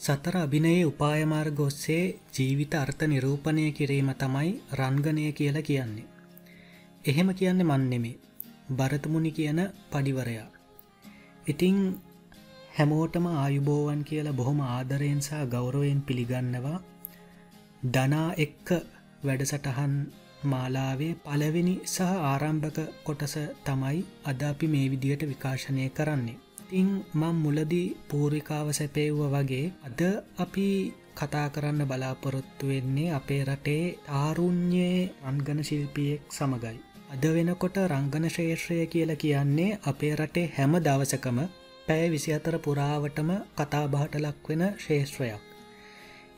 සතර අභිනයේ උපායමාර්ග ඔස්සේ ජීවිත අර්ථ නිරූපණය කිරීම තමයි රංගනය කියලා කියන්නේ. එහෙම කියන්න මන් නෙමේ භරතමුණි කියන පඩිවරයා. ඉතිං හැමෝටම ආයුබෝවන් කියලා බොහොම ආදරයෙන්සා ගෞරවයෙන් පිළිගන්නවා දනා එක්ක වැඩසටහන් මාලාවේ පළවෙනි සහ ආරම්භක කොටස තමයි අද අපි මේ විදියට විකාශනය කරන්නේ. ඉතිං මං මුලදී පූරිකාව සැපේව්ව වගේ අද අපි කතා කරන්න බලාපොරොත්තු වෙන්නේ අපේ රටේ තාරුණ්‍යයේ රංගන ශිල්පියෙක් සමගයි. අද වෙනකොට රංගන ශේෂ්‍රය කියල කියන්නේ අපේ රටේ හැම දවසකම පැය විසි අතර පුරාවටම කතාබහට ලක්වෙන ශේෂත්‍රයක්.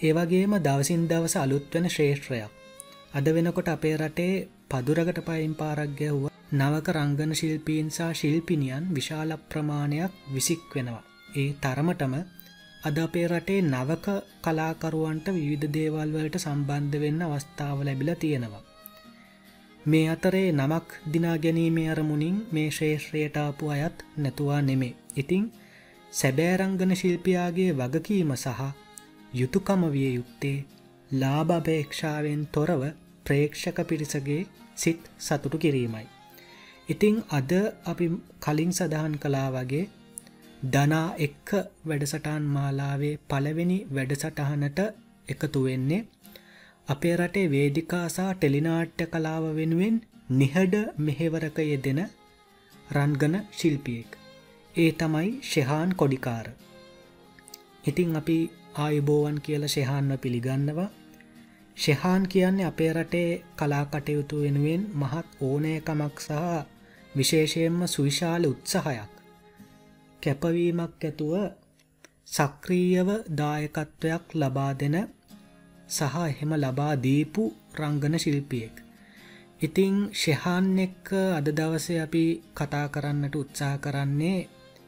ඒවගේම දවසින් දවස අලුත්වෙන ශේෂත්‍රයක්. අද වෙනකොට අපේ රටේ පදුරකට පයින් පාරක් ගැව්ව නවක රංගන ශිල්පීන්සා ශිල්පිනියන් විශාල ප්‍රමාණයක් විසික් වෙනවා. ඒ තරමටම අද අපේ රටේ නවක කලාකරුවන්ට විවිධ දේවල් වලට සම්බන්ධ වෙන්න අවස්ථාව ලැබිල තියෙනවා. මේ අතරේ නමක් දිනා ගැනීමේ අරමුණින් මේ ශේෂ්‍රයට ආපු අයත් නැතුවා නෙමේ. ඉතිං සැබෑරංගන ශිල්පියාගේ වගකීම සහ යුතුකම විය යුත්තේ ලාභපේක්ෂාවෙන් තොරව ප්‍රේක්ෂක පිරිසගේ සිත් සතුටු කිරීමයි. ඉතිං අද අපි කලින් සඳහන් කලා වගේ දනා එක්ක වැඩසටාන් මාලාවේ පළවෙනි වැඩසටහනට එකතු වෙන්නේ අපේ රටේ වේදිකාසා ටෙලිනාට්‍ය කලාව වෙනුවෙන් නිහඩ මෙහෙවරක යෙදෙන රන්ගන ශිල්පියෙක්. ඒ තමයි ශෙහාන් කොඩිකාර. ඉතිං අපි ආයුබෝවන් කියල ශෙහාන්ව පිළිගන්නවා ශෙහාන් කියන්නේ අපේ රටේ කලා කටයුතු වෙනුවෙන් මහත් ඕනෑකමක් සහ විශේෂයෙන්ම සුවිශාල උත්සාහයක්. කැපවීමක් ඇතුව සක්‍රීයව දායකත්වයක් ලබා දෙන සහ එහෙම ලබා දීපු රංගන ශිල්පියෙක්. ඉතිං ශෙහාන් එක්ක අද දවසේ අපි කතා කරන්නට උත්සා කරන්නේ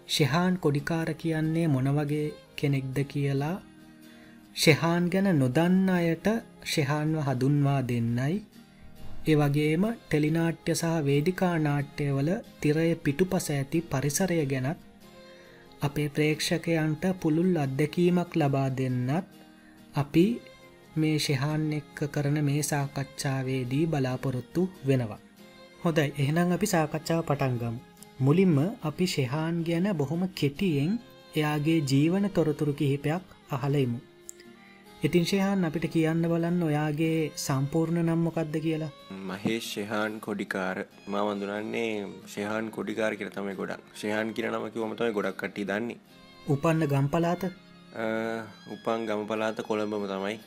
ශෙහාන් කොඩිකාර කියන්නේ මොනවගේ කෙනෙක්ද කියලා. ශෙහාන් ගැන නොදන්න අයට ශෙහාන්ව හදුන්වා දෙන්නයි. ඒ වගේම ටෙලිනාට්‍ය සහ වේදිකා නාට්‍යවල තිරය පිටුපස ඇති පරිසරය ගැනත් අපේ ප්‍රේක්ෂකයන්ට පුළුල් අත්දැකීමක් ලබා දෙන්නත් අපි මේ ශෙහාන් එක්ක කරන මේ සාකච්ඡාවේදී බලාපොරොත්තු වෙනවා. හොදයි එහෙනම් අපි සාකච්ඡාව පටන්ගම්. මුලින්ම අපි ශෙහාන් ගැන බොහොම කෙටියෙන් එයාගේ ජීවන තොරතුරු කිහිපයක් අහලයිමු. ඉතින් ශයහන් අපිට කියන්න බලන්න ඔයාගේ සම්පූර්ණ නම්මොකක්ද කියලා. මහේ ශයහාන් කොඩිකාර. මා වඳුනන්නේ ශයහන් කොඩිකාර කියර තමයි ගොඩක්. ශයහන් කිර නමක ොමතයි ගොඩක් කටි දන්නේ. උපන්න ගම්පලාත උපන් ගම පලාත කොළඹම තමයි.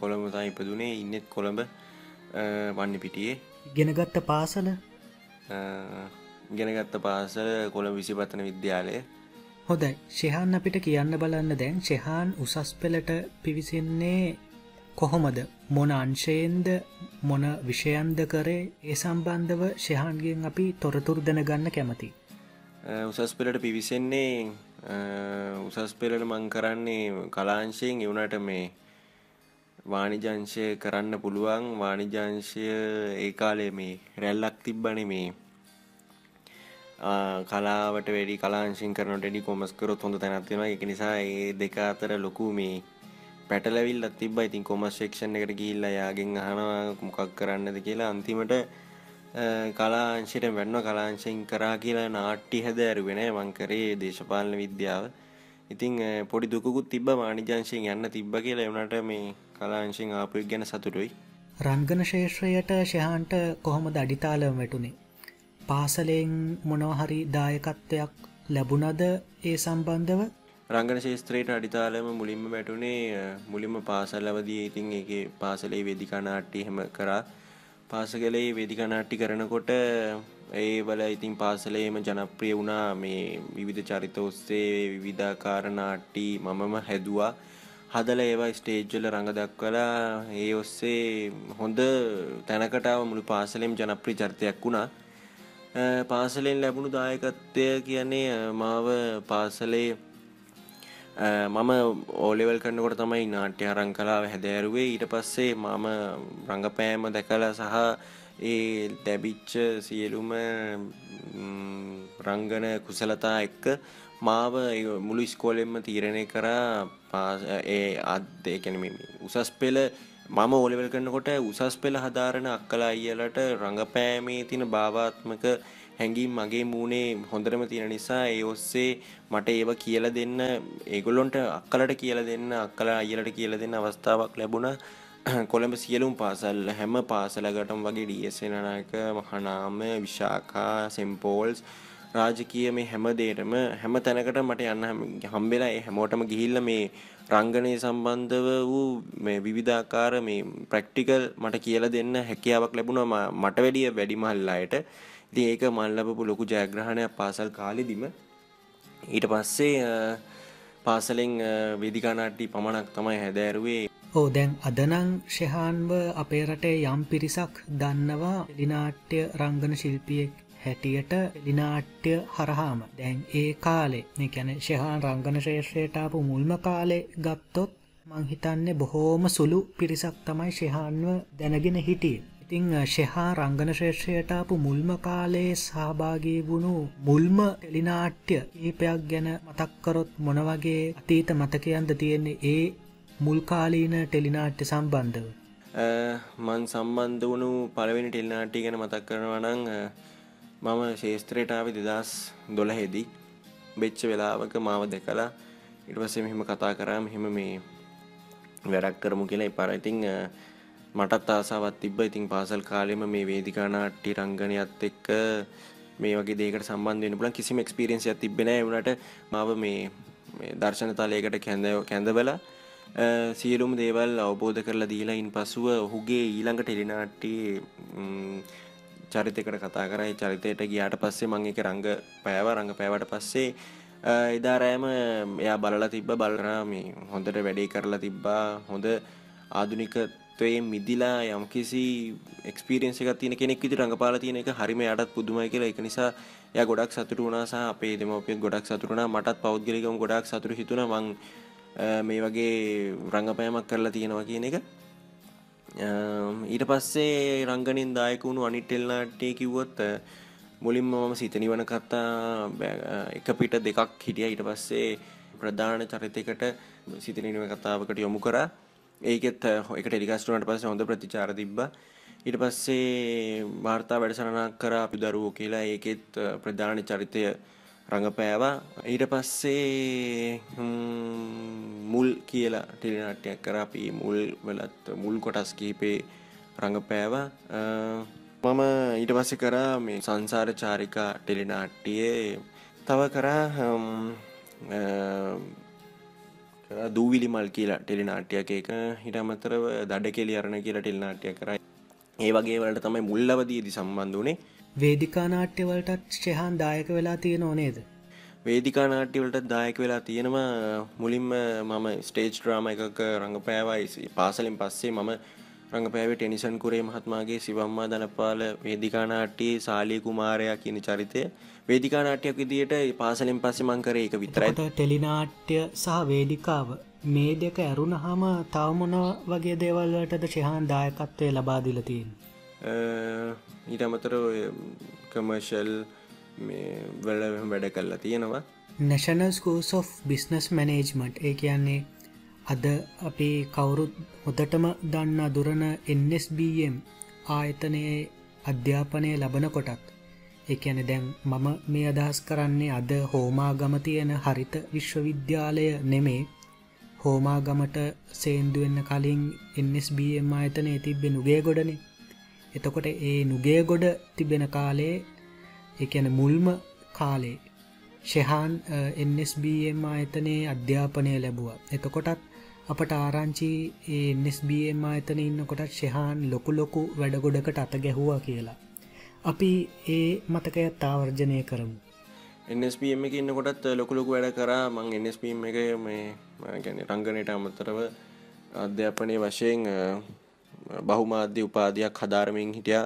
කොළඹ තයි ඉපදුනේ. ඉන්නෙත් කොළඹ. වන්න පිටියේ. ගෙනගත්ත පාසල? ගෙනගත්ත පාසල කොළ විසිපත්තන විද්‍යාලය හොදයි ශෙහාන් අපිට කියන්න බලන්න දැන් ශෙහාන් උසස් පෙළට පිවිසෙන්නේ කොහොමද? මොන අංශයෙන්ද? මොන විෂයන්ද කරේ? ඒ සම්බන්ධව ශෙහන්ගෙන් අපි තොරතුර දැන ගන්න කැමති උසස් පෙළට පිවිසෙන්නේ උසස් පෙළට මං කරන්නේ කලාංශයෙන්. එවුනට මේ වානිජංශය කරන්න පුළුවන්. වානිජංශය ඒ කාලේ මේ රැල්ලක් තිබ්බන මේ කලාවට වැඩි කලාංශින් කරනට ඩි කොමස්කරොත් හොඳ තැනත්වෙනවා එක නිසා ඒ දෙක අතර ලොකු මේ පැටලවිල් තිබ ඉතින් කොමස් ශේක්ෂණ එකට ගිල්ල යාගෙන් අහනවා මොකක් කරන්නද? කියලා. අන්තිමට කලාංශයට වැන්න කලාංශයෙන් කරා කියලා නාට්ටි හැද ඇරුවෙන මංකරේ දේශපාලන විද්‍යාව. ඉතිං පොඩි දුකුත් තිබ මානිජංශයෙන් යන්න තිබ්බ කියලා. එවනට මේ කලාංශෙන් ආපුක් ගැන සතුටුයි. රංගන ශේෂත්‍රයට ශයහන්ට කොහොමද අඩිතාලම වැටුනේ? පාසලෙන් මොනවහරි දායකත්වයක් ලැබුණද ඒ සම්බන්ධව? රංගන ශේස්ත්‍රයට අඩිතාලම මුලින්ම වැටුනේ මුලින්ම පාසල්ලවදී ඉතින් ඒ පාසලේ වෙදිකනාට්ටි හෙම කරා. පාසකලේ වෙදිකනාට්ටි කරනකොට ඒ වල ඉතින් පාසලේම ජනප්‍රිය වුණා. මේ විවිධ චරිත ඔස්සේ විවිධාකාරනාට්ටි මමම හැදවා. හදල ඒවා ස්ටේජ්ජල රඟ දක්වලා ඒ ඔස්සේ හොඳ තැනකටාව මුළු පාසලෙම් ජනප්‍රී චර්තයක් වුණා. පාසලෙන් ලැබුණු දායකත්වය කියන්නේ මාව පාසලේ මම ඕලෙවල් කරනකොට තමයි නාට්‍ය අරං කලාව හැදෑරුවේ. ඊට පස්සේ මම රඟපෑම දැකල සහ ඒ දැබිච්ච සියලුම රංගන කුසලතා එක්ක මාව මුළු ස්කෝලෙන්ම තීරණය කරා ඒ අත්දේකැනම උසස් පෙළ මම ඕලෙවල් කරනකොට උසස් පෙළ හදාරණ අක්කලා අයියලට රඟපෑමේ තින භාවාත්මක හැඟීම් මගේ මූුණේ හොඳරම තියෙන නිසා ඒ ඔස්සේ මට ඒව කියල දෙන්න ඒගොල්ලොන්ට අක්කලට කියල දෙන්න අක්කලා අයියලට කියල දෙන්න අවස්ථාවක් ලැබුණ. කොළඹ සියලුම් පාසල් හැම පාසලකටම වගේ ඩියසෙනනාක මහනාම විශාකා සෙම්පෝල්ස් රාජකීය මේ හැම දේටම හැම තැනකට මට යන්න හම්බෙලා ඒ හැමෝටම ගිහිල්ල මේ රංගනය සම්බන්ධව වූ මේ විවිධාකාර මේ ප්‍රක්ටිකල් මට කියල දෙන්න හැකියාවක් ලැබුණා මට වැඩිය වැඩිමහල්ලායට ඉතින් ඒක මල් ලැබපු ලොකු ජයග්‍රහණයක් පාසල් කාලෙදිම. ඊට පස්සේ පාසලෙන් වේදිකානාට්ටි පමණක් තමයි හැදෑරුවේ. ඕ දැන් අදනං ශෙහාන්ව අපේ රටේ යම් පිරිසක් දන්නවා එලිනාට්‍ය රංගන ශිල්පියෙක් හැටියට එලිනාට්‍ය හරහාම. දැන් ඒ කාලේ කැන ශෙහාන් රංගන ශේෂ්‍රයටාපු මුල්ම කාලේ ගත්තොත් මංහිතන්නේ බොහෝම සුළු පිරිසක් තමයි ශෙහාන්ව දැනගෙන හිටිය. ඉතිං ශෙහා රංගන ශ්‍රේෂ්‍රයටාපු මුල්ම කාලයේ සහභාගී වුණු මුල්ම ටෙලිනාට්‍ය ඒපයක් ගැන මතක්කරොත් මොනවගේ අතීත මතකයන්ද තියෙන්නේ ඒ මුල්කාලීන ටෙලිනාට්‍ය සම්බන්ධව? මන් සම්බන්ධ වුණු පළවෙනි ටෙල්නාටි ගැන මතක් කරනවනං මම ශේස්ත්‍රයටාව දෙදස් දොළහෙදී. බෙච්ච වෙලාවක මාව දෙකලා ඉටවසේ මෙහෙම කතා කරාම හෙම මේ වැඩක් කරමු කියලා. පරයිතිං මටත් ආසාවත් තිබ්බ. ඉතින් පාසල් කාලෙම මේ වේදිකානාට්ටි රංගනයත් එක්ක මේ වගේ දේකට සම්බන්ධ වෙන්න පුළුවන්. කිසිම එක්ස්පීරියන්ස් එකක් තිබ්බේ නැහැ. වුණාට මාව මේ මේ දර්ශන තලයකට කැඳ කැඳවලා සියලුම දේවල් අවබෝධ කරලා දීලා ඉන් පසුව ඔහුගේ ඊළඟ ටෙලිනාට්ටි චරිතයකට කතා කරයි චරිතයට ගියාට පස්සේ මං එක රංග පෑව රංග පෑවට පස්සේ එදා රෑම එයා බලලා තිබ්බ බලනා මේ හොඳට වැඩේ කරලා තිබ්බා. හොඳ ආදුනික තොයේ මිදිලා යම්කිසි එක්ස්පිරියන්ස එක තියන කෙනෙක් විදි රඟපාල තියෙන එක හරිම යටත් පුදුමයි කියලා. එක නිසා ය ගොඩක් සතුරු වුණා සහ අපේ දෙමවපියත් ගොඩක් සතුරුණා මටත් පෞද්ගලිකම ගොඩක් සතුරු හිතුන මං මේ වගේ රංගපෑමක් කරලා තියෙනවා කියන එක. Um, ඊට පස්සේ රංගනින් දායක වුණු අනිටෙල්නාට්ටය කිව්වොත් uh, මුලින්ම මම සිතනිවන කත්තා uh, එක පිට දෙකක් හිටිය. ඊට පස්සේ ප්‍රධාන චරිතයකට සිතනිව කතාවකට යොමු කරා. ඒකෙත් uh, එක ටෙලිකාස්ටුනට පස්සේ හොඳ ප්‍රතිචාර තිබ්බ. ඊට පස්සේ වාර්තා වැඩසටහනක් කරා අපි දරුවෝ කියලා. ඒකෙත් ප්‍රධාන චරිතය රඟපෑවා. ඊට පස්සේ මුල් කියලා ටෙලිනාට්‍යයක් කරා. අපි මුල් වලත් මුල් කොටස් කිහිපේ රඟපෑවා. මම ඊට පස්සේ කරා මේ සංසාර චාරිකා ටෙලිනාට්ටියේ තව කරා දූවිලි මල් කියලා ටෙලිනාට්‍යයක එක හිට අමතරව දඩ කෙලි අරණ කියලා ටෙල්නාට්‍ය කරයි ඒ වගේ වලට තමයි මුල්ලවදීදි සම්බන්ධ වනේ වේදිකා නාට්‍යවලටත් ශෙහන් දායක වෙලා තියෙන ඕනේද වේදිකා නාට්‍යවලට දායක වෙලා තියෙනවා. මුලින්ම මම ස්ටේජ් ්‍රාම එකක රඟපෑවයි පාසලින් පස්සේ මම රඟපෑවේ ටෙනිසන් කුරේ මහත්මාගේ සිවම්මා දනපාල වේදිකානාට්ටියේ සාලී කුමාරයා කියන චරිතය. වේදිකානාට්‍යයක් විදියට පාසලෙන් පස්සේ මං කරේ එක විතරයි. ටෙලිනාට්‍ය සහ වේදිකාව මේ දෙක ඇරුණ හම තවමොන වගේ දේවල්ලටද ශහන් දායකත්වය ලබාදිලතින් ඊට අමතර කමර්ශල් වල වැඩ කල්ලා තියෙනවා. National school of business management ඒ කියන්නේ අද අපි කවුරුත් හොදටම දන්න දුරන NSBM ආයතනයේ අධ්‍යාපනය ලබන කොටත් එකන දැන් මම මේ අදහස් කරන්නේ අද හෝමාගම තියෙන හරිත විශ්වවිද්‍යාලය නෙමේ. හෝමාගමට සේන්දුවෙන්න කලින් NSBM ආයතනය තිබ්බෙ නුගේ ගොඩනේ එතකොට ඒ නුගේ ගොඩ තිබෙන කාලේ එකන මුල්ම කාලේ ශෙහාන් NSBM ආයතනයේ අධ්‍යාපනය ලැබුව. එතකොටත් අපට ආරංචි NSBM ආයතන ඉන්න කොටත් ශෙහාන් ලොකු ලොකු වැඩගොඩකට අත ගැහුවා කියලා. අපි ඒ මතකයත් තාවර්ජනය කරමු. එස්පම් එක ඉන්න කොටත් ලොකුලොකු වැඩ කරා. මං එස්පම් එක මේ ගැන රංගනයට අමතරව අධ්‍යාපනය වශයෙන් බහුමාධ්‍ය උපාධයක් හදාරමින් හිටිය.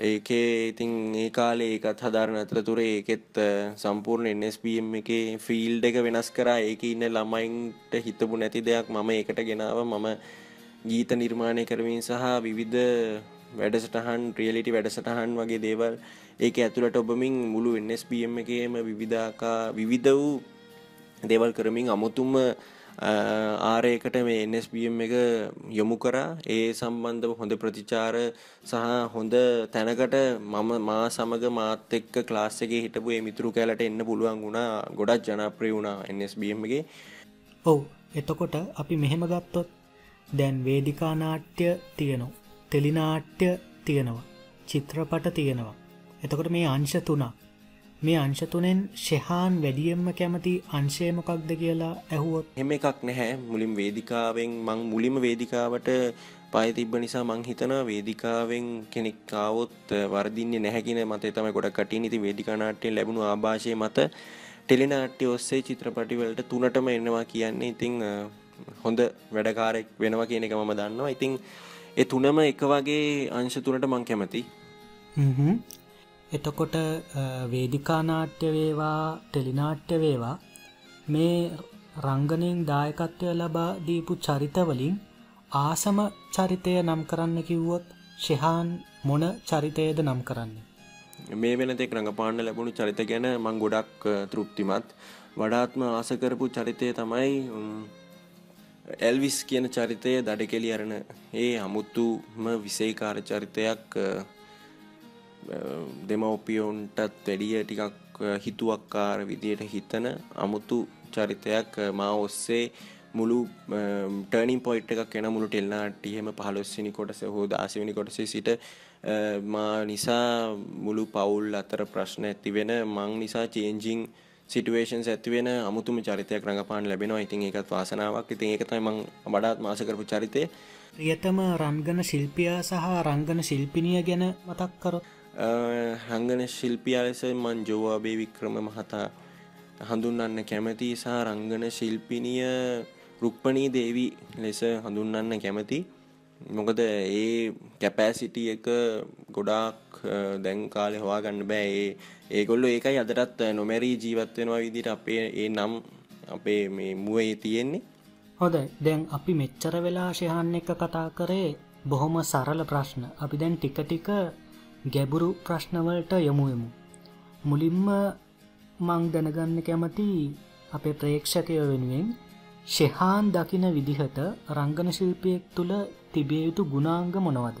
ඒකේ ඉතින් ඒ කාලේ ඒකත් හදාරන අතරතුර ඒකෙත් සම්පූර්ණ එස්පම් එක ෆිල්ඩ එක වෙනස් කරා. ඒක ඉන්න ළමයින්ට හිතපු නැති දෙයක් මම ඒකට ගෙනාව. මම ගීත නිර්මාණය කරමින් සහ විවිධ වැඩසටහන් ්‍රියලිටි වැඩසටහන් වගේ දේවල් ඒක ඇතුළට ඔබමින් මුළු එන්ස්පම් එකේම විවිධාකා විවිධ වූ දේවල් කරමින් අමුතුම ආරයකට මේ NSBM එක යොමු කරා. ඒ සම්බන්ධව හොඳ ප්‍රතිචාර සහ හොඳ තැනකට මම මා සමග මාත් එක්ක ක්ලාස් එකේ හිටපු ඒ මිතුරු කැලට එන්න පුළුවන් වුණා. ගොඩක් ජනප්‍රිය වුණා NSBM එකේ. ඔව්. එතකොට අපි මෙහෙම ගත්තොත් දැන් වේදිකා නාට්‍ය තියෙනවා. ටෙලිනාට්‍ය තියෙනවා. චිත්‍රපට තියෙනවා. එතකොට මේ අංශ තුනක් මේ අංශතුනෙන් ශෙහාන් වැඩියෙන්ම කැමති අංශයමකක්ද කියලා ඇහුවොත්? එම එකක් නැහැ. මුලින් වේදිකාවෙන් මං මුලිම වේදිකාවට පය තිබ්බ නිසා මං හිතන වේදිකාවෙන් කෙනෙක් කාවොත් වර්දින්නේ නැහැකින මත තම ගොඩ කටින් ඉති වේදිකානාට්‍යයෙන් ලැබුණු ආභාෂය මත ටෙලිනාට්‍ය ඔස්සේ චිත්‍රපටිවලට තුනටම එන්නවා කියන්නේ ඉතිං හොඳ වැඩකාරෙක් වෙනවා කියන එක මම දන්නවා. ඉතිං ඒ තුනම එක වගේ අංශ තුනට මං කැමති එතකොට වේදිකානාට්‍ය වේවා ටෙලිනාට්‍ය වේවා මේ රංගනයෙන් දායකත්වය ලබා දීපු චරිතවලින් ආසම චරිතය නම් කරන්න කිව්වොත් ශෙහාන් මොන චරිතයද නම් කරන්න. මේ වෙනතෙක් රඟපාන්න ලැබුණු චරිත ගැන මං ගොඩක් තෘප්තිමත් වඩාත්ම ආසකරපු චරිතය තමයි එල්විස් කියන චරිතය දඩ කෙලි අරණ ඒ අමුත්තුම විසේකාර චරිතයක් දෙමව්පියොන්ටත් වැඩිය ටිකක් හිතුවක්කාර විදියට හිතන අමුතු චරිතයක් මා ඔස්සේ මුළු ටර්නින් පොයිට් එකක් එන මුළු ටෙල්නාටියම පහලොස්සිනි කොටස හෝ දාසවනි කොටසේ සිට මා නිසා මුළු පවුල් අතර ප්‍රශ්න ඇතිවෙන මං නිසා චේන්ජිං සිටුවේෂන්ස් ඇතිවෙන අමුතුම චරිතයක් රඟපාන ලැබෙනවා. ඉතින් ඒකත් වාසනාවක්. ඉතින් ඒක තමයි මං වඩාත් මාස කරපු චරිතය. ප්‍රියතම රංගන ශිල්පියා සහ රංගන ශිල්පිනිය ගැන මතක් කරොත් රංගන ශිල්පියා ලෙස මං ජෝවාබේ වික්‍රම මහතා හඳුන්වන්න කැමති සහ රංගන ශිල්පිනිය රුක්පණී දේවී ලෙස හඳුන්වන්න කැමති. මොකද ඒ කැපෑසිටිය එක ගොඩාක් දැන් කාලෙ හවාගන්න බෑ. ඒ ඒගොල්ලො ඒකයි අදටත් නොමැරී ජීවත්වෙනවා විදිට අපේ ඒ නම් අපේ මේ මුවේ තියෙන්නේ. හොදයි දැන් අපි මෙච්චර වෙලා ශයහන්න එක කතා කරේ බොහොම සරල ප්‍රශ්න. අපි දැන් ටික ටික ගැබුරු ප්‍රශ්නවලට යොමුයමු. මුලින්ම මං දැනගන්න කැමති අපේ ප්‍රේක්ෂකය වෙනුවෙන් ශෙහාන් දකින විදිහට රංගන ශිල්පියෙක් තුළ තිබිය යුතු ගුණාංග මොනවද.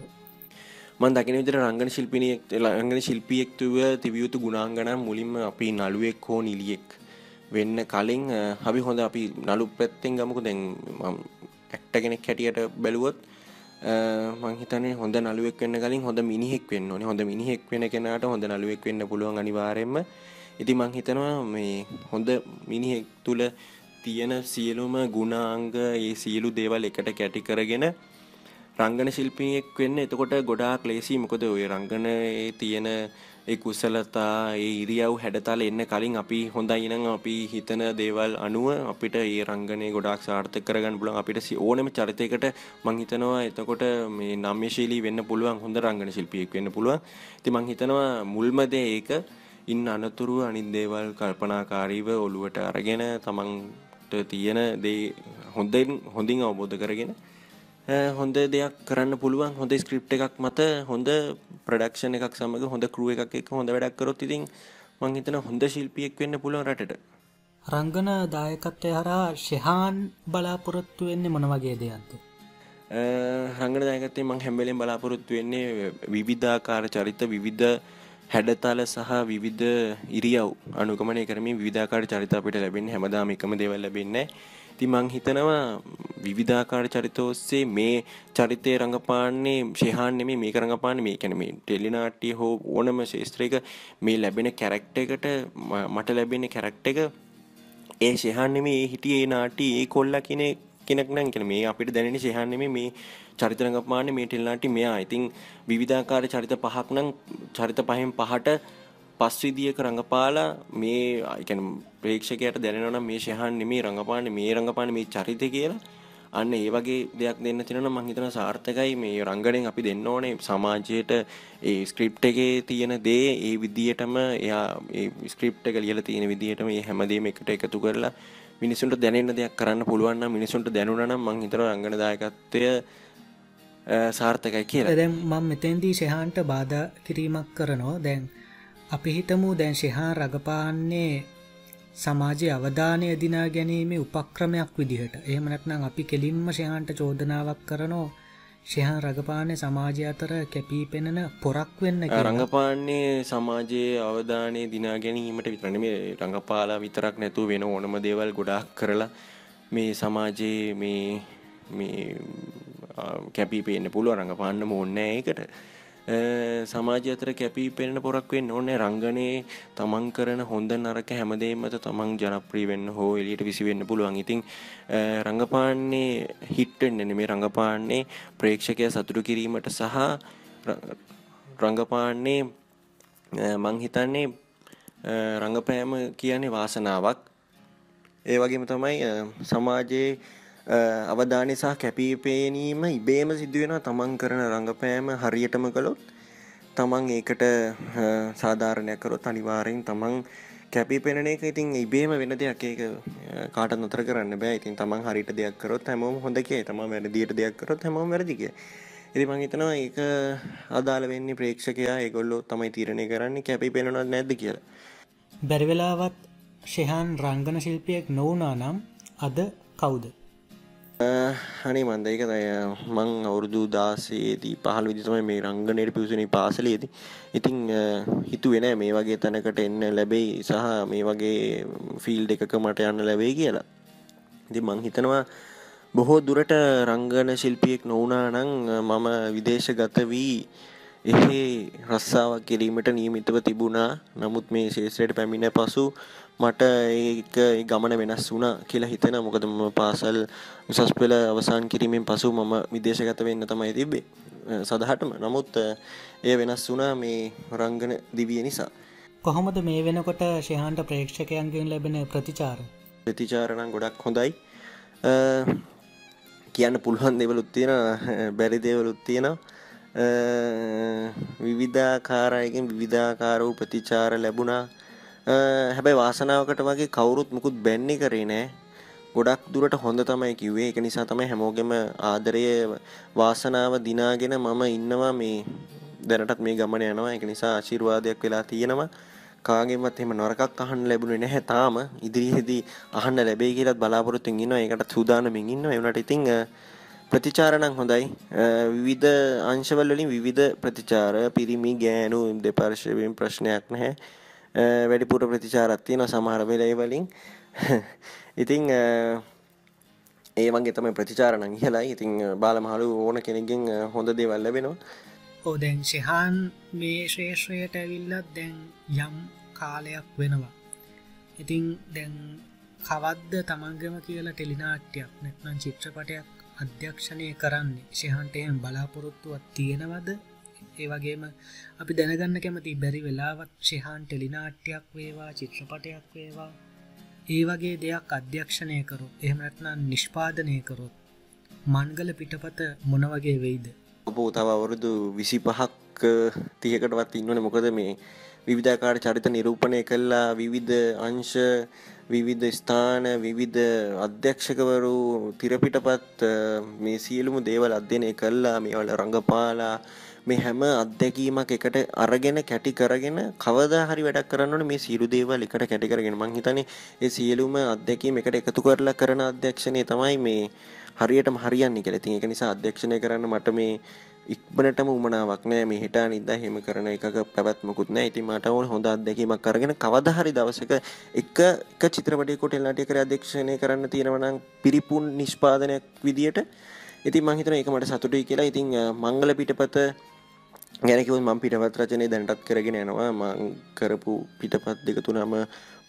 මන් දකින විදිර රංගන ශිල්පිනියෙක් රංගන ශිල්පියෙක් තුව තිබියයුතු ගුණාංගනම් මුලින්ම අපි නළුවෙක් හෝ නිලියෙක් වෙන්න කලින් හබි හොඳ අපි නලු පැත්තෙන් ගමකු දැන් ඇක්ට කෙනෙක් හැටියට බැලුවොත් මං හිතන්නේ හොඳ නළුවෙක් වෙන්න කලින් හොඳ මිනිහෙක් වෙන්න ඕනේ. හොඳ මිනිහෙක් වෙන කෙනාට හොඳ නළුවෙක් වෙන්න පුළුවන් අනිවාර්යයෙන්ම. ඉතින් මං හිතනවා මේ හොඳ මිනිහෙක් තුල තියෙන සියලුම ගුණාංග ඒ සියලු දේවල් එකට කැටි කරගෙන රංගන ශිල්පියෙක් වෙන්න එතකොට ගොඩාක් ලේසි මොකද ඔය රංගනයේ තියෙන ඒ කුසලතා ඒ ඉරියව් හැඩතල එන්න කලින් අපි හොඳයි නම් අපි හිතන දේවල් අනුව අපිට ඒ රංගනය ගොඩාක් සාර්ථක කරගන්න පුළුවන් අපිට ඕනම චරිතයකට මං හිතනවා එතකොට මේ නම්‍යශීලී වෙන්න පුළුවන් හොඳ රංගන ශිල්පියෙක් වෙන්න පුළුවන්. ඉතින් මං හිතනවා මුල්ම දේ ඒක ඉන් අනතුරු අනිත් දේවල් කල්පනාකාරීව ඔළුවට අරගෙන තමන්ට තියෙන දේ හොඳින් හොඳින් අවබෝධ කරගෙන හොඳ දෙයක් කරන්න පුළුවන්. හොඳ ස්ක්‍රිප් එකක් මත හොඳ ප්‍රඩක්ෂණ එකක් සමඟ හොඳ කරුව එකක් එක හොඳ වැඩක් කරොත් ඉතින් මං හිතන හොඳ ශිල්පියෙක් වෙන්න පුළුවන් රටට. රංගන දායකත්වය හරහා ශෙහාන් බලාපොරොත්තු වෙන්නේ මොන වගේ දෙයක්ද? රංගන දායකත්තේ මං හැම්බලෙන් බලාපොරොත්තු වෙන්නේ විවිධාකාර චරිත විවිධ හැඩතල සහ විවිධ ඉරියව් අනුකමනය කරමින් විධාකාර චරිත අපිට ලැබෙන්නේ. හැමදාම එකම දේවල් ලැබෙන්නේ ඉතින් මං හිතනවා විවිධාකාර චරිත ඔස්සේ මේ චරිතය රඟපාන්නේ ශේහාන් නෙමෙයි මේක රඟපාන්නේ මේ කියන්නේ මේ ටෙලිනාට්‍ය හෝ ඕනම ශාස්ත්‍රයක මේ ලැබෙන කැරක්ටර් එකට මට ලැබෙන කැරක්ටර් එක ඒ ශේහාන් නෙමෙයි ඒ හිටියේ ඒ නාට්‍ය ඒ කොල්ලා කියන කෙනෙක් නම් කියන මේ අපිට දැනෙන ශේහාන් නෙමෙයි මේ චරිත රඟපාන්නේ මේ ටෙලිනාට්‍ය මෙයා. ඉතින් විවිධාකාර චරිත පහක් නම් චරිත පහෙන් පහට පස් විදියක රඟපාලා මේ අයිකැන ප්‍රේක්ෂකයට දැනෙනවනම් මේ ශයහන් නෙමේ රඟපාන මේ රඟපාන මේ චරිත කියලා. අන්න ඒ වගේ දෙයක් දෙන්න තිනන මං හිතන සාර්ථකයි. මේ රංගනෙන් අපි දෙන්න ඕනේ. සමාජයට ඒ ස්ක්‍රිප්ට් එකේ තියෙන දේ ඒ විදියටම එයා ඒ ස්ක්‍රිප්ට් එක ලියලා තියෙන විදියටම මේ හැමදේම එකට එකතු කරලා මිනිසුන්ට දැනෙන්න දෙයක් කරන්න පුළුවන් නම් මිනිසුන්ට දැනුණා නම් මං හිතනවා රංගන දායකත්වය සාර්ථකයි කියලා. දැන් මම මෙතෙන්දී ශෙහාන්ට බාධා කිරීමක් කරනවා. දැන් අපි හිතමු දැන් ශෙහා රඟපාන්නේ සමාජයේ අවධානය දිනා ගැනීමේ උපක්‍රමයක් විදිහට එහෙම නැත්නම් අපි කෙලින්ම ෂයහන්ට චෝදනාවක් කරනෝ ෂයහන් රඟපාන්නේ සමාජය අතර කැපී පෙනෙන පොරක් වෙන්න කියලා. රඟපාන්නේ සමාජයේ අවධානය දිනා ගැනීමට විතරනේ මේ රඟපාලා විතරක් නැතුව වෙන ඕනම දේවල් ගොඩාක් කරලා මේ සමාජයේ මේ මේ කැපී පේන්න පුළුවන් රඟපාන්න ඕනේ ඒකට. සමාජය අතර කැපී පෙනෙන පොරක් වෙන්න ඕනේ රංගනයේ තමන් කරන හොඳ නරක හැමදේම මත තමන් ජනප්‍රිය වෙන්න හෝ එළියට විසි වෙන්න පුළුවන්. ඉතින් රංගපාන්නේ හිට් වෙන්න නෙමෙයි රංගපාන්නේ ප්‍රේක්ෂකයා සතුටු කිරීමට සහ රංගපාන්නේ මං හිතන්නේ රංගපෑම කියන්නේ වාසනාවක්. ඒ වගේම තමයි සමාජයේ අවධානය සහ කැපීපේනීම ඉබේම සිදුවෙන තමන් කරන රඟපෑම හරියටම කළොත් තමන් ඒකට සාධාරණයක් කරොත් අනිවාර්යෙන් තමන් කැපිපෙන එක ඉතින් ඉබේම වෙන දෙයක් ඒක කාටත් නතර කරන්න බෑ. ඉතින් තමන් හරියට දෙයක් කරොත් හැමෝම හොඳ කියයි. තමන් වැරදියට දෙයක් කරොත් හැමෝම වැරදි කියයි. ඉතින් මං හිතනවා ඒක අදාළ වෙන්නේ ප්‍රේක්ෂකයා ඒගොල්ලෝ තමයි තීරණය කරන්නේ කැපිපෙනවද නැද්ද කියලා. බැරි වෙලාවත් ෂෙහාන් රංගන ශිල්පියෙක් නොවුනා නම් අද කවුද? අනේ මන්ද ඒක තය මං අවුරුදු දාසේදී පහළ විදි තමයි මේ රංගනයට පිවිසුනේ පාසලේදී. ඉතින් හිතුවේ නෑ මේ වගේ තැනකට එන්න ලැබෙයි සහ මේ වගේ ෆීල්ඩ් එකක මට යන්න ලැබෙයි කියලා. ඉතින් මං හිතනවා බොහෝ දුරට රංගන ශිල්පියෙක් නොවුනා නම් මම විදේශගත වී එහි රස්සාවක් කිරීමට නියමිතව තිබුණා. නමුත් මේ ශේෂ්ත්‍රයට පැමිණ පසු මට ඒක ගමන වෙනස් වුණා කියලා හිතෙනවා. මොකද මම පාසල් උසස් පෙළ අවසන් කිරීමෙන් පසු මම විදේශගත වෙන්න තමයි තිබ්බේ. සදහටම. නමුත් එය වෙනස් වුණා මේ රංගන දිවිය නිසා. කොහොමද මේ වෙනකොට ශයහන්ට ප්‍රේක්ෂකයන්ගෙන් ලැබෙන ප්‍රතිචාර? ප්‍රතිචාර නම් ගොඩක් හොඳයි. කියන්න පුළුවන් දේවලුත් තියෙනවා බැරි දේවලුත් තියෙනවා. විවිධාකාරයකින් විවිධාකාර වූ ප්‍රතිචාර ලැබුණා. හැබැයි වාසනාවකට වගේ කවුරුත් මුකුත් බැන්නේ කරේ නෑ. ගොඩක් දුරට හොඳ තමයි කිව්වේ. ඒක නිසා තමයි හැමෝගෙම ආදරය වාසනාව දිනාගෙන මම ඉන්නවා මේ දැනටත් මේ ගමන යනවා. ඒක නිසා ආශිර්වාදයක් වෙලා තියෙනවා. කාගෙන්වත් එහෙම නරකක් අහන්න ලැබුණේ නැහැ තාම. ඉදිරියේදී අහන්න ලැබෙයි කියලාත් බලාපොරොත්තුෙන් ඉන්නවා. ඒකට සූදානම්ින් ඉන්නවා. ඒ වුණාට ඉතින් ප්‍රතිචාර නම් හොඳයි. විවිධ අංශවල වලින් විවිධ ප්‍රතිචාර පිරිමි ගෑනු දෙපාර්ශ්වයෙන් ප්‍රශ්නයක් නැහැ. වැඩිපුර ප්‍රතිචාරත් තියෙනවා සමහර වෙලේ වලින්. ඉතින් ඒ වගේ තමයි ප්‍රතිචාර නම් ඉහළයි. ඉතින් බාලමහලු ඕන කෙනෙක්ගෙන් හොඳ දේවල් ලැබෙනවා. ඕ දැන් ශෙහාන් මේ ශ්‍රේෂ්ත්‍රයට ඇවිල්ලත් දැන් යම් කාලයක් වෙනවා. ඉතින් දැන් කවද්ද තමන්ගම කියලා ටෙලිනාට්‍යයක් නැත්නම් චිත්‍රපටයක් අධ්‍යක්ෂණය කරන්නේ ශයහන්ටයම් බලාපොරොත්තුවත් තියෙනවද? ඒ වගේම අපි දැනගන්න කැමති බැරි වෙලාවත් ශෙහාන් ටෙලිනාට්‍යයක් වේවා චිත්‍රපටයක් වේවා. ඒ වගේ දෙයක් අධ්‍යක්ෂණය කරොත් එහෙමනැත්නම් නිෂ්පාදනය කරොත් මන්ගල පිටපත මොන වගේ වෙයිද? ඔබ තව අවුරුදු විසි පහක් තියකටවත් ඉන්නවන. මොකද මේ විවිධාකාර චරිත නිරූපණය කල්ලා විවිධ අංශ විවිධ ස්ථාන විවිධ අධ්‍යක්ෂකවරු තිරපිටපත් මේ සියලුම දේවල් අධ්‍යනය කල්ලා මේවල රඟපාලා මේ හැම අත්දැකීමක් එකට අරගෙන කැටි කරගෙන කවදා හරි වැඩක් කරන්නට මේ සියලු දේවල් එකට කැටි කරගෙන මං හිතන්නේ ඒ සියලුම අත්දැකීම් එකට එකතු කරලා කරන අධ්‍යක්ෂණය තමයි මේ හරියටම හරියන්නේ කියලා. ඉතින් ඒක නිසා අධ්‍යක්ෂණය කරන්න මට මේ ඉක්මනටම උමනාවක් නෑ. මේ හිටා නිදා එහෙම කරන එකක පැවැත්මකුත් නෑ. ඉතින් මට ඕන හොඳ අත්දැකීමක් අරගෙන කවදා හරි දවසක එක එක චිත්‍රපටයකට ටෙලිනාට්‍යයකට අධ්‍යක්ෂණය කරන්න තියෙනවා නම් පිරිපුන් නිෂ්පාදනයක් විදියට. ඉතින් මං හිතනවා ඒක මට සතුටුයි කියලා. ඉතින් මංගල පිටපත ගැනකිව මං පිටපත් රචනය දැනටත් කරගෙන යනවා. මං කරපු පිටපත් දෙක තුනම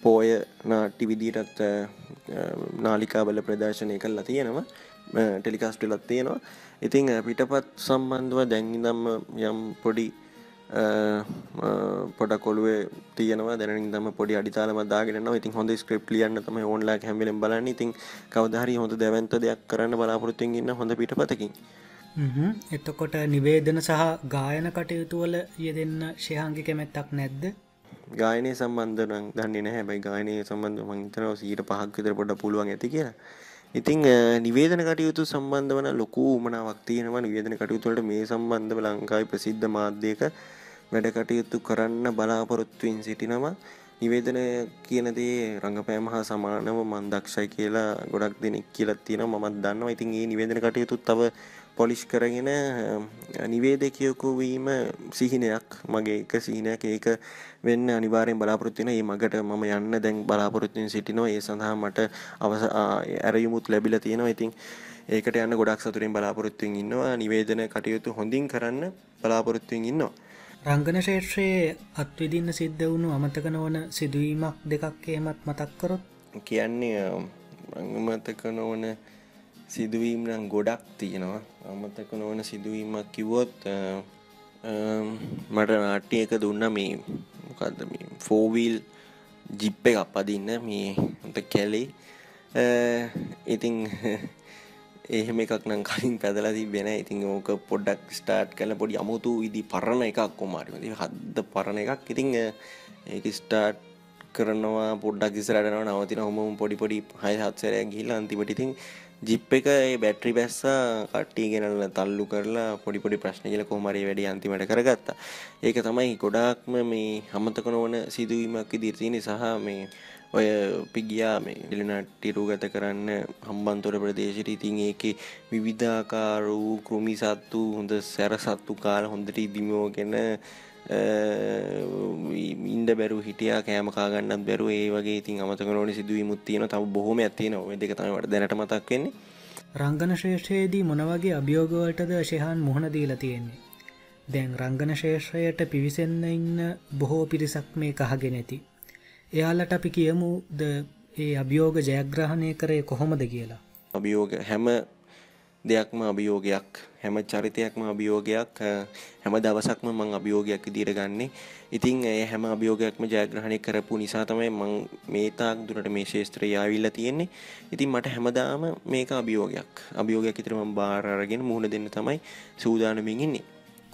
පෝය නාට්ටි විදිටත් නාලිකාබල ප්‍රදර්ශනය කල්ලා තියෙනවා. ටෙලිකාස්ටලත් තියෙනවා. ඉතිං පිටපත් සම්බන්ධව දැන්ගිදම්ම යම් පොඩි පොඩ කොළුවේ තියනවා. දැනින් දම පොඩි අඩිතාලම දාගෙන ඉතින් හොඳ ස්ක්‍රප් ලියන්න තම ඕන්ලා හැමිලෙන් බලන්න. ඉතින් කවදහරි හොඳ දැවන්ත දෙයක් කරන්න බලාපොරොත්තුෙන් ඉන්න හොඳ පිටපතකින්. එතකොට නිවේදන සහ ගායන කටයුතුවල යෙදෙන්න ශයහන්ගේ කැමැත්තක් නැද්ද? ගායනය සම්බන්ධන දන්නේ නැහැ. බයි ගායනය සම්බන්ධ මහිතනව සීට පහක් විතර පොඩ පුළුවන් ඇති කියලා ඉතිං නිවේදන කටයුතු සම්බන්ධ වන ලොකු උමනාවක් තියෙනවා. නිවේදන කටයුතුවලට මේ සම්බන්ධව ලංකායි ප්‍රසිද්ධ මාධ්‍යයක වැඩ කටයුතු කරන්න බලාපොරොත්තුවෙන් සිටිනවා. නිවේදන කියනදේ රඟපෑම හා සමානව මන් දක්ෂයි කියලා ගොඩක් දෙනෙක් කියලත් තියෙන මත් දන්නවා. ඉතින් ඒ නිවේදන කටයුතුත් තව පොලිෂ් කරගෙන නිවේදකයකු වීම සිහිනයක් මගේ එක සිහිනයක් ඒක වෙන්න අනිවාරයෙන් බලාපොරොත්තින ඒ මගට මම යන්න දැන් බලාපොරොත්තුවෙන් සිටිනවා. ඒ සඳහා මට අවස ඇරයුමුත් ලැබිල තියෙනවා. ඉතින් ඒකට යන්න ගොඩක් සතුරෙන් බලාපොරොත්තුවෙන් ඉන්නවා. නිවේදන කටයුතු හොඳින් කරන්න බලාපොරොත්තුවෙන් ඉන්නවා. රංගන ශේත්‍රයේ අත්විදින්න සිද්ධ වුණු අමතක නොවන සිදුවීමක් දෙකක් එහෙමත් මතක්කරොත් කියන්නේ අංගමතක නොවන සිදුවීම් නම් ගොඩක් තියෙනවා. අමතක නොවන සිදුවීමක් කිව්වොත් මට නාට්‍ය එක දුන්න මේ මොකක්ද මේ ෆෝවීල් ජිප්ප එක අපදින්න මේ හොට කැලේ. ඉතින් එහෙම එකක් නම් කලින් පැදලා තිබෙන ඉතින් ඕක පොඩ්ඩක් ස්ටාර්ට් කල පොඩි අමුතු විදි පරණ එකක් කොමාරිම හද්ද පරණ එකක්. ඉතිං ඒක ස්ටාර්ට් කරනවා පොඩ්ඩක් ඉස්රටනවා නවතින හොම පොඩි පොඩි හය හත්සරයක් ගිහිල්ලා අන්තිමට ඉතින් ජිප් එක ඒ බැට්‍රි බැස්සා කට්ටිය ගෙනල්ල තල්ලු කරලා පොඩිපොඩි ප්‍රශ්න කියල කොමරි වැඩි අන්තිමට කරගත්තා. ඒක තමයි ගොඩාක්ම මේ හමතක නොවන සිදුවීමක් ඉදිරිතියනි සහ මේ ඔය පිගියා මේ එලිනට්ටිරු ගත කරන්න හම්බන්තොර ප්‍රදේශයට ඉතින් ඒක විවිධාකාර වූ කෘමි සත්තු හොඳ සැර සත්තු කාල හොඳට ඉදිමෝගෙන ඉන්ඩ බැරු හිටිය කෑම කාගන්නත් බැරු ඒ වගේ ඉතින් අමතක නොනි සිදුවීමුත් තියෙන තම බොහොම ඇතින දෙක තමට දැනට මතක් වෙන්නේ. රංගන ශේෂයේදී මොනවගේ අභියෝගවලටද ශයහන් මුහුණ දීලා තියෙන්නේ? දැන් රංගන ශේෂයට පිවිසෙන්න ඉන්න බොහෝ පිරිසක් මේ කහගෙන ඇති. එයාලට අපි කියමු ද ඒ අභියෝග ජයග්‍රහණය කරේ කොහොමද කියලා? අභියෝග හැම දෙයක්ම අභියෝගයක් හැම චරිතයක්ම අභියෝගයක් හැම දවසක්ම මං අභියෝගයක් ඉදිර ගන්නේ. ඉතින් ඒ හැම අභියෝගයක්ම ජයග්‍රහණය කරපු නිසා තමයි මං මේ තාක් දුරට මේ ශේත්‍රය යාවිල්ල තියෙන්නේ. ඉතින් මට හැමදාම මේක අභියෝගයක්. අභියෝගයක් ඉතරම බාරගෙන මුහුණ දෙන්න තමයි සූදානමින් ඉන්නේ.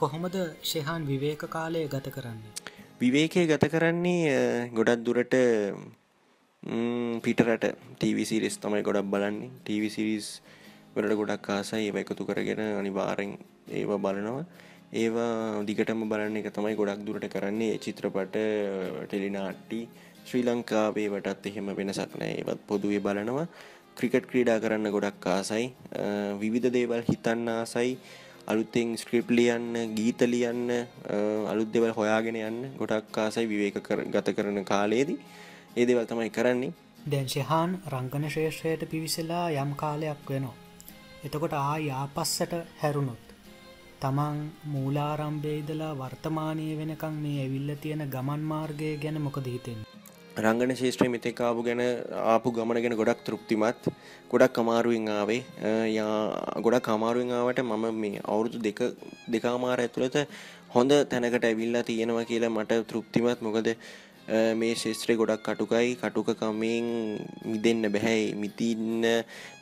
කොහොමද ශයහන් විවේක කාලය ගත කරන්නේ? විවේකය ගත කරන්නේ ගොඩක් දුරට පිටරට ටීවිසිරිස් තමයි ගොඩක් බලන්නේ. ටීවිසිරිස් වලට ගොඩක් ආසයි ඒව එකතු කරගෙන අනිවාරෙන් ඒව බලනවා. ඒවා දිගටම බලන්න එක තමයි ගොඩක් දුරට කරන්නේ. චිත්‍රපට ටෙලිනාට්ටි ශ්‍රී ලංකාවේවටත් එහෙම වෙනසක් නෑ. ඒවත් පොදුවේ බලනවා. ක්‍රිකට් ක්‍රීඩා කරන්න ගොඩක් ආසයි. විවිධ දේවල් හිතන්න ආසයි. අලුත්තෙන් ස්ක්‍රිප් ලියන්න ගීත ලියන්න අලුත් දෙවල් හොයාගෙන යන්න ගොඩක් ආසයි විවේක ගත කරන කාලයේදී. ඒ දේවල් තමයි කරන්නේ. දැන් ශහාන් රංගන ශේෂයට පිවිසලා යම් කාලයක් වෙනවා. එතකොට ආ යාපස්සට හැරුණොත්. තමන් මූලාරම්භේදලා වර්තමානය වෙනකං මේ ඇවිල්ල තියෙන ගමන් මාර්ගය ගැන මොකද හිතෙන් රංගන ශේෂත්‍රය මෙතෙකාපු ගැන ආපු ගමන ගැන ගොඩක් තෘප්තිමත් ගොඩක් අමාරුවෙන් ආවේ. ගොඩක් අමාරුවෙන්ආවට මම මේ අවුරුදු දෙක දෙකාමාර ඇතුළත හොඳ තැනකට ඇවිල්ලා තියෙනවා කියලා මට තෘප්තිමත්. මොකද මේ ශේත්‍රය ගොඩක් කටුකයි. කටුකකමෙන් මිදෙන්න බැහැයි මිතින්න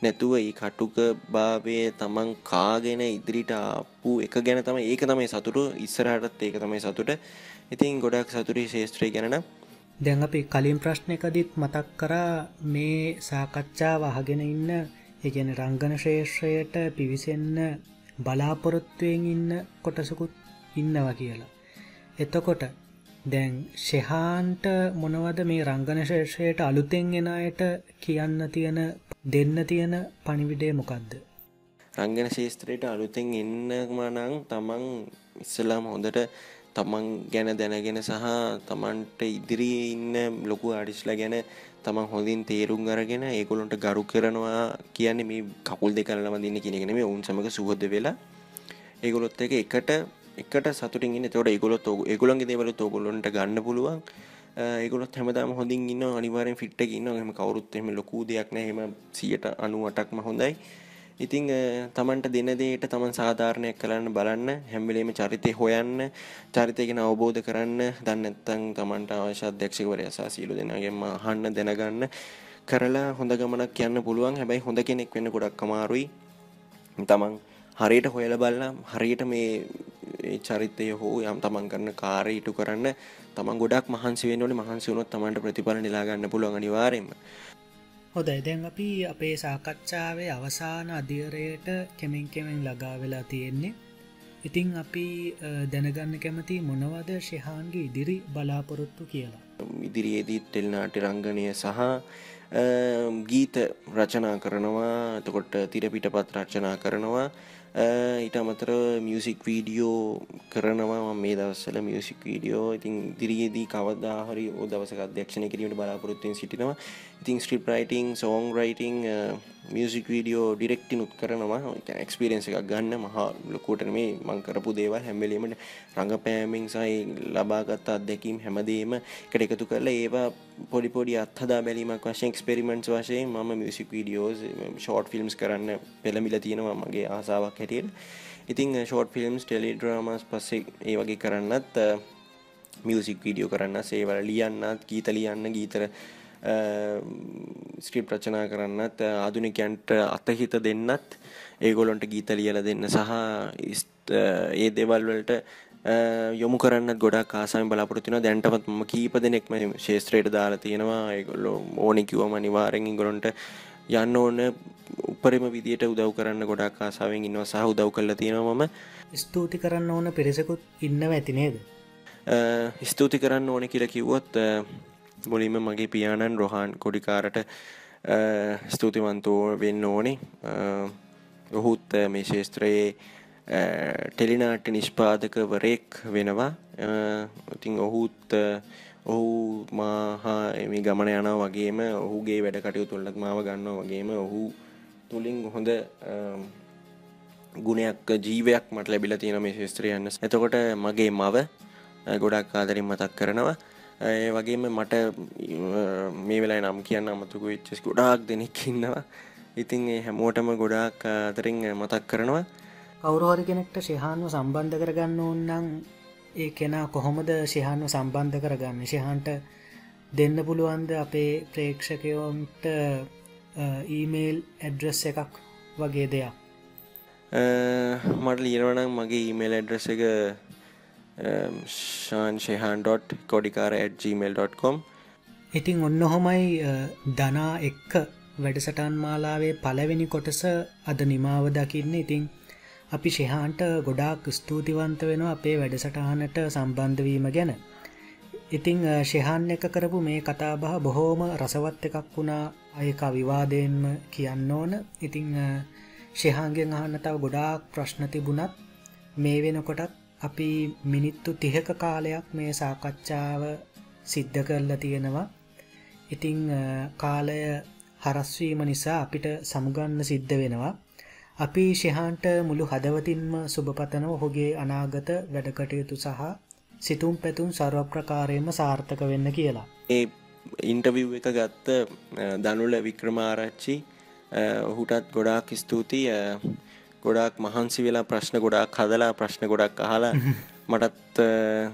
නැතුව ඒ කටුක භාවය තමන් කාගෙන ඉදිරිට ආපු එක ගැන තම ඒක තමයි සතුටු. ඉස්සරහටත් ඒක තමයි සතුට. ඉතින් ගොඩක් සතුරි ශේත්‍රය ගැන දැන් අපි කලින් ප්‍රශ්නයකදිත් මතක් කරා මේ සාකච්ඡා වහගෙන ඉන්න ඒගැන රංගන ශේෂ්‍රයට පිවිසෙන්න බලාපොරොත්තුවෙන් ඉන්න කොටසකුත් ඉන්නවා කියලා. එතකොට දැන් ශෙහාන්ට මොනවද මේ රංගන ශේෂයට අලුතෙන් එන අයට කියන්න තියෙන දෙන්න තියෙන පණිවිඩය මොකක්ද රංගන ශේස්ත්‍රයට අලුතෙන් එන්නම නං තමන් ඉස්සලාම හොඳට තමන් ගැන දැනගෙන සහ තමන්ට ඉදිරියේ ඉන්න ලොකු අඩිස්ල ගැන තමන් හොඳින් තේරුම් අරගෙන ඒකොලොන්ට ගරු කරනවා කියන්නේ මේ කකුල් දෙකරලම දින්න කියෙනෙන මේ ඔවුන් සමඟ සුහද වෙලා. ඒගොලොත් එක එකට එකට සතුටින් ඉන්න. තොට ඒගොලොත් ඒගොලන්ගේ දේවල තෝගොලොන්ට ගන්න පුළුවන්. ඒගොලොත් හැමදාම හොඳින් ඉන්න අනිවාරෙන් ෆිට්ට ඉන්න හම කවරුත් එම ලොකූ දෙයක් නෑ හෙම සියට අනුවටක්ම හොඳයි. ඉතිං තමන්ට දෙන දේට තමන් සාධාරණයක් කරන්න බලන්න. හැම්බිලීම චරිතය හොයන්න. චරිතයගෙන අවබෝධ කරන්න. දන්නත්තං තමන්ට අවශ්‍යධ්‍යක්ෂකවරය සා සීලු දෙනගෙන්ම හන්න දැනගන්න. කරලා හොඳ ගමනක් කියන්න පුළුවන්. හැබැයි හොඳ කෙනෙක් වෙන්න ගොඩක් අමාරුයි. තමන් හරියට හොයල බලන්න හරියට මේ චරිතය හෝ යම් තමන් කරන්න කාරය ඉටු කරන්න තමන් ගොඩක් මහන්සි වෙනවන මහන්සි වුණොත් තමන්ට ප්‍රතිඵල නිලාගන්න පුළුවන් අනිවාරෙන්ම හොදයි දැන් අපි අපේ සාකච්ඡාවේ අවසාන අධියරයට කෙමෙන් කෙමෙන් ලගා වෙලා තියෙන්නේ. ඉතිං අපි දැනගන්න කැමති මොනවද ශිහාන්ගේ ඉදිරි බලාපොරොත්තු කියලා? ඉදිරියේදී ටෙල්නාටි රංගනය සහ ගීත රචනා කරනවා. එතකොට තිරපිටපත් රචනා කරනවා ඊට අමතර මියසික් වීඩියෝ කරනවා. මේ දවස්සල මියසික් වීඩියෝ ඉතින් දිරියේදී කවදාහරි ඕ දවසක අධ්‍යක්ෂණය කිරීමට බලාපොරොත්තුවෙන් සිටිනවා. ඉතින් script writing song writing music video ඩිරෙක්ටිනුත් කරනවා. එක්ස්පිරෙන්ස එකක් ගන්න. මහා ලොකෝට මේ මං කරපු දේවල් හැම්බලීමට රඟපෑමෙන් සයි ලබාගත් අත්දැකීම් හැමදේම එකට එකතු කරලා ඒවා පොඩිපොඩි අත්හදා බැලීමක් වශයෙන් එක්ස්පෙරිමෙන්ට්ස් වශයෙන් මම මියසික් වීඩියෝස් ෂෝට් ෆිල්ම්ස් කරන්න පෙළමිල තියෙනවා. මගේ ආසාවක් හැටියට ඉතිං ෂෝට් ෆිල්ම්ස් ටෙලි ඩ්‍රාමස් පස්සේ ඒ වගේ කරන්නත් මියසික් වීඩියෝ කරන්න සේවල ලියන්නත් ගීත ලියන්න ගීතර ස්ක්‍රිප් රචනා කරන්නත් ආදුනිකයන්ට අතහිත දෙන්නත් ඒගොලොන්ට ගීත ලියල දෙන්න සහ ඒ දෙවල්වලට යොමු කරන්න ගොඩක් ආසාම බලාපොරොත්තුන දැන්ටමත් ම කීප දෙනෙක්ම ශේත්‍රයට දාලා තියෙනවා. ඒගොල්ලො ඕනෙකිවම නිවාරෙන් ගොලොන්ට යන්න ඕන උපරිම විදියට උදව් කරන්න ගොඩක් ආසාාවෙන් ඉන්නවා සහ උදව් කල්ල තියෙනවම ස්තුති කරන්න ඕන පිරිසකුත් ඉන්නව ඇති නේද? ස්තුති කරන්න ඕන කියල කිව්වොත් මුලින්ම මගේ පියාණන් රොහන් කොඩිකාරට ස්තුතිවන්තෝ වෙන්න ඕනේ. ඔහුත් මේ ශේස්ත්‍රයේ ටෙලිනාට්‍ය නිෂ්පාදකවරයෙක් වෙනවා. ඉතින් ඔහුත් ඔහු මාහා එමි ගමන යනවා වගේම ඔහුගේ වැඩ කටයු තුල්ලත් මාව ගන්නවා වගේම ඔහු තුළින් හොඳ ගුණයක් ජීවයක් මට ලැබිල තියෙන මේ ශේස්ත්‍රයන්න එතකොට මගේ මව ගොඩක් ආදරින් මතක් කරනවා. ඒ වගේම මට මේ වෙලා නම් කියන්න අමතුක විච්චස් ගොඩාක් දෙනෙක් ඉන්නවා. ඉතින් ඒ හැමෝටම ගොඩාක් අතරින් මතක් කරනවා. කවුරහරි කෙනෙක්ට ශයහාන්ව සම්බන්ධ කරගන්න ඕන්නම් ඒ කෙනා කොහොමද ශයහන්ව සම්බන්ධ කරගන්න? ශයහන්ට දෙන්න පුළුවන්ද අපේ ප්‍රේක්ෂකයෝන්ට ඊමේල් ඇඩ්‍රස් එකක් වගේ දෙයක්. මට ලියනවනම් මගේ ඊමේල් ඇඩ්‍රස් එක ශාන්ශයහන්.කොඩිකාර@gmail.com ඉතින් ඔන්න හොමයි දනා එක්ක වැඩසටන් මාලාවේ පලවෙනි කොටස අද නිමාව දකින්න. ඉතිං අපි ශෙහාන්ට ගොඩාක් ස්තුතිවන්ත වෙන අපේ වැඩසටහනට සම්බන්ධවීම ගැන. ඉතිං ශෙහන් එක කරපු මේ කතාබහ බොහෝම රසවත් එකක් වුණා අයක විවාදයෙන්ම කියන්න ඕන. ඉතිං ශෙහන්ගෙන් අහන්න තව ගොඩාක් ප්‍රශ්න තිබුණත් මේ වෙනකොටත් අපි මිනිත්තු තිහක කාලයක් මේ සාකච්ඡාව සිද්ධ කරලා තියෙනවා. ඉතිං කාලය හරස්වීම නිසා අපිට සමුගන්න සිද්ධ වෙනවා. අපි ශෙහන්ට මුළු හදවතින්ම සුභපතන ඔහුගේ අනාගත වැඩකටයුතු සහ සිතුම් පැතුම් සර්වප්‍රකාරයම සාර්ථක වෙන්න කියලා. ඒ ඉන්ටවිව් එක ගත්ත දනුල වික්‍රමාරච්චි ඔහුටත් ගොඩාක් ස්තුතියි. ගොඩාක් මහන්සි වෙලා ප්‍රශ්න ගොඩාක් හදලා ප්‍රශ්න ගොඩක් අහලා මටත්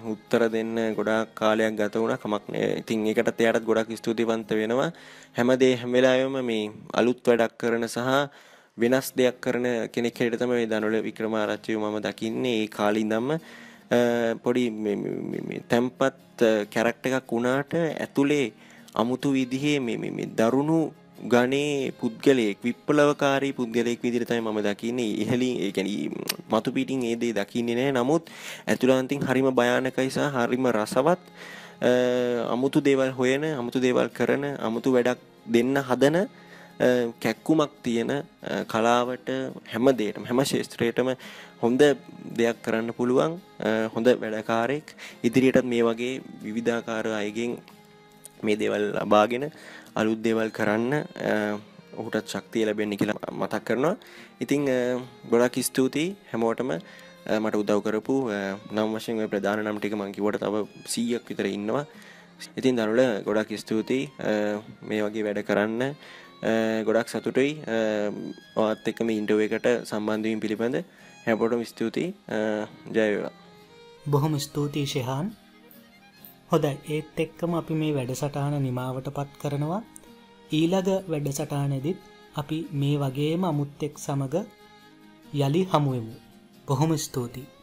උත්තර දෙන්න ගොඩාක් කාලයක් ගත වුණ. කමක් ඉතින් එකට එයාටත් ගොඩක් ස්තුතිවන්ත වෙනවා. හැමදේ හැමලායම මේ අලුත් වැඩක් කරන සහ වෙනස් දෙයක් කරන කෙනෙක් හැටියට තමයි දනුල වික්‍රමාරච්චිව මම දකින්නේ. ඒ කාලින්දම්ම පොඩි තැම්පත් කැරක්ට එකක් වුණාට ඇතුලේ අමුතු විදිහේ මේ දරුණු ගනේ පුද්ගලයෙක් විප්ලවකාරී පුද්ගලයෙක් විදිහට තමයි මම දකින්නේ. ඉහළින් ඒ කියන්නේ මතු පිටින් ඒ දේ දකින්නේ නැහැ. නමුත් ඇතුළාන්තින් හරිම භයානකයි සහ හරිම රසවත් අමුතු දේවල් හොයන අමුතු දේවල් කරන අමුතු වැඩක් දෙන්න හදන කැක්කුමක් තියෙන කලාවට හැම දේටම හැම ශේත්‍රයටම හොඳ දෙයක් කරන්න පුළුවන් හොඳ වැඩකාරෙක් ඉදිරියටත් මේ වගේ විවිධාකාර අයගෙන් මේ දේවල් ලබාගෙන අලුත් දේවල් කරන්න ඔහුටත් ශක්තිය ලැබෙන්නේ කියලා මතක් කරනවා. ඉතිං ගොඩක් ස්තුතියි හැමෝටම. මට උදව් කරපු නම් වශයෙන් ඔය ප්‍රධාන නම් ටික මං කිව්වට තව 100ක් විතර ඉන්නවා. ඉතින් දනුල ගොඩක් ස්තුතියි. මේ වගේ වැඩ කරන්න. ගොඩක් සතුටුයි. ඔත් එක්කම ඉන්ටුව එකට සම්බන්ධවීම පිළිබඳ හැපොටම ස්තුතියි. ජයවා බොහොම ස්තුතියි ශෙහාන් හොදයි ඒත් එක්කම අපි මේ වැඩසටාන නිමාවට පත් කරනවා. ඊළග වැඩසටානෙදිත් අපි මේ වගේම අමුත්තෙක් සමඟ යළි හමුවමු. බොහොම ස්තුතියි.